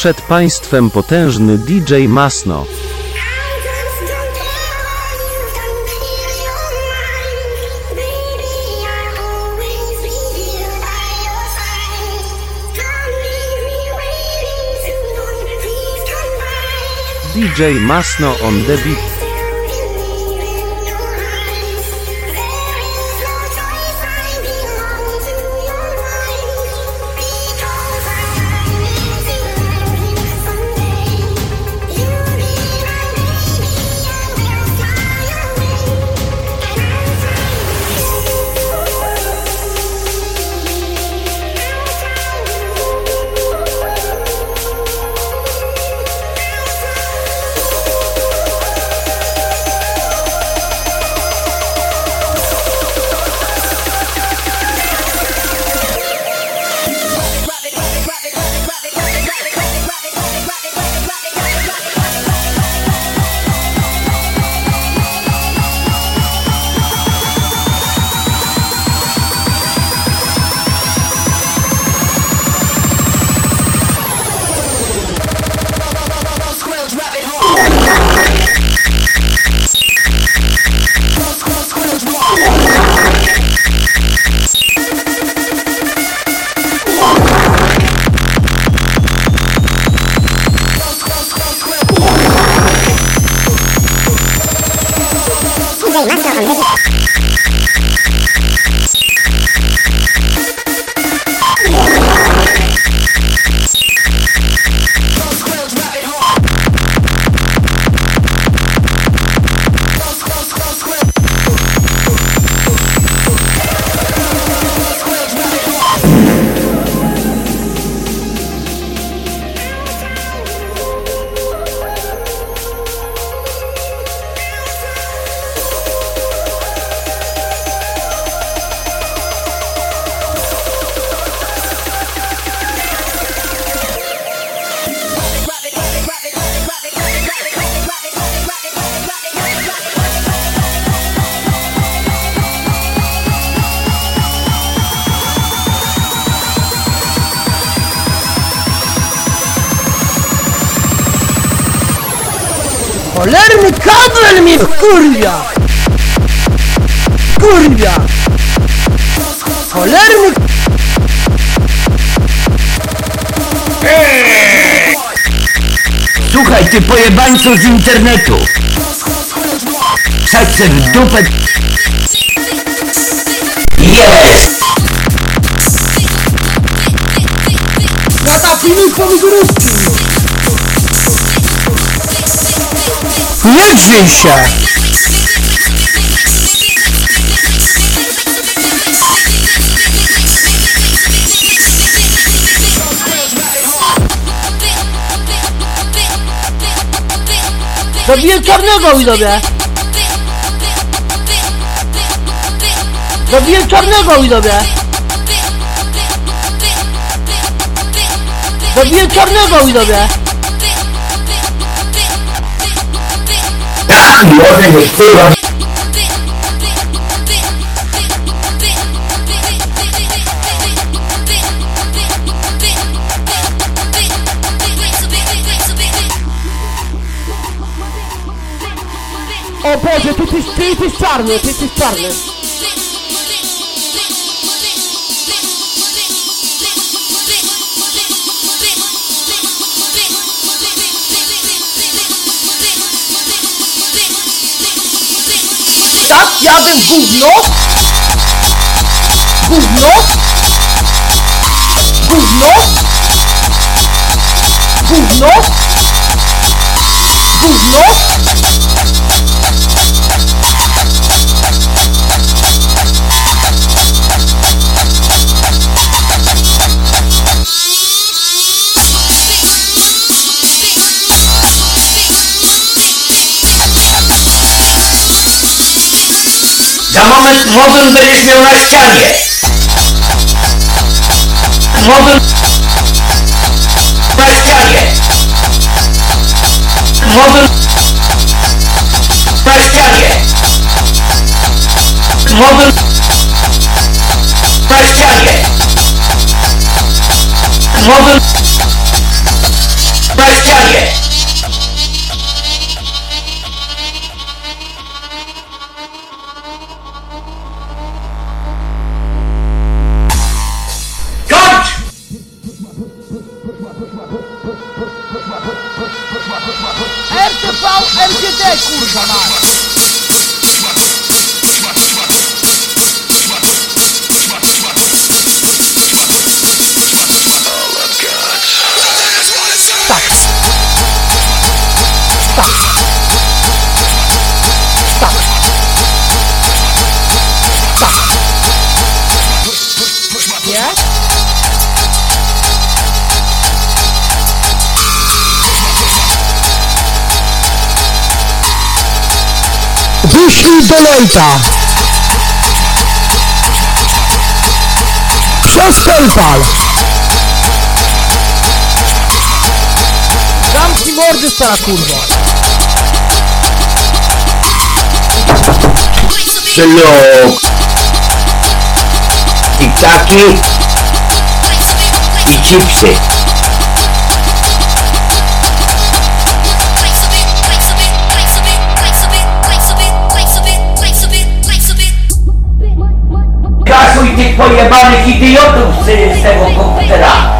przed Państwem potężny DJ Masno. DJ Masno on the beat. Cholerny kabel mnie kurwia! Kurwia! Cholerny Słuchaj, ty pojebańcu z internetu! Se w dupę... Nie drzyj się! Zabiję czarnego widzowie! Zabiję czarnego widzowie! Zabiję czarnego widzowie! di ordine esterno Oh Boże, ty ty, ty, ty czarny, ty jesteś czarny. Jadę w gówno! Gówno! Gówno! Gówno! Gówno! Moduł będziesz miał na ścianie! Moduł... Na ścianie! Moduł... Na ścianie! RTV, MGD kurwa mać! Wbij donate'a. Przez PayPal. Zamknij mordy stara kurwa. Szluk. Tiktaki i chipsy. Kasuj tych pojebanych idiotów z, z tego komputera.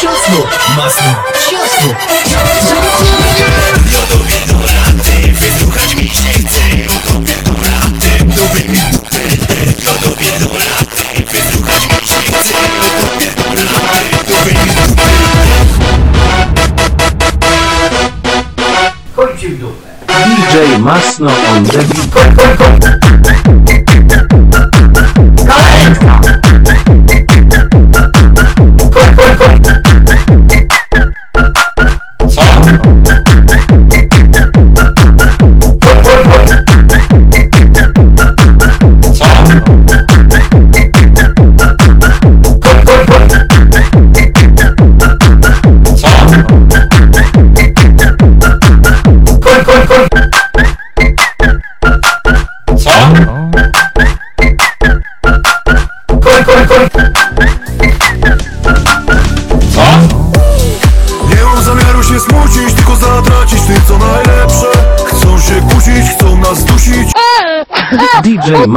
ciasno, masno, ciasno Chodź ci w dupę. DJ Masno on the beat.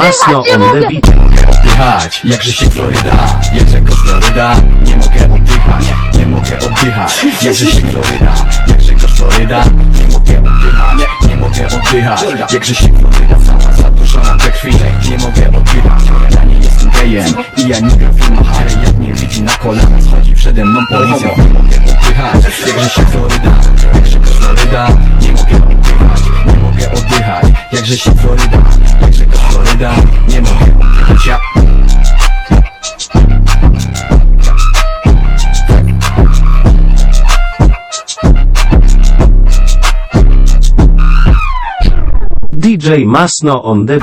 Masno on the beat. oddychać. Jakże się Floryda, jakże go Floryda Nie mogę oddychać, nie mogę oddychać. Jakże się Floryda, jakże go Floryda Nie mogę oddychać, nie mogę oddychać. Jakże się Floryda, sama zadłużona we krwi Nie mogę oddychać, ja nie jestem gejem. I ja nie gram ale jak mnie widzi na kolanach Schodzi przede mną policja, nie mogę oddychać Jakże się Floryda, jakże go Floryda Nie mogę oddychać, nie mogę oddychać. Jakże się Floryda, Floryda Nie mogę oddychać, ja DJ Masno on the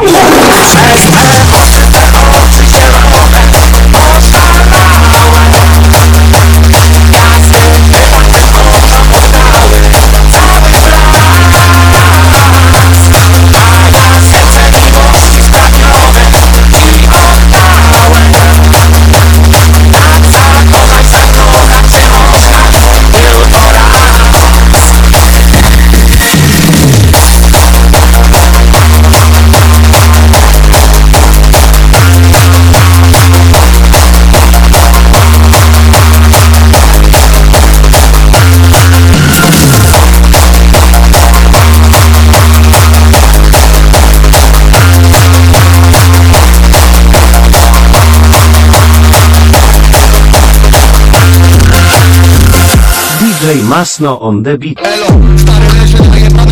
Masno on the beat. Elo, stary leży na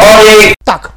Olhem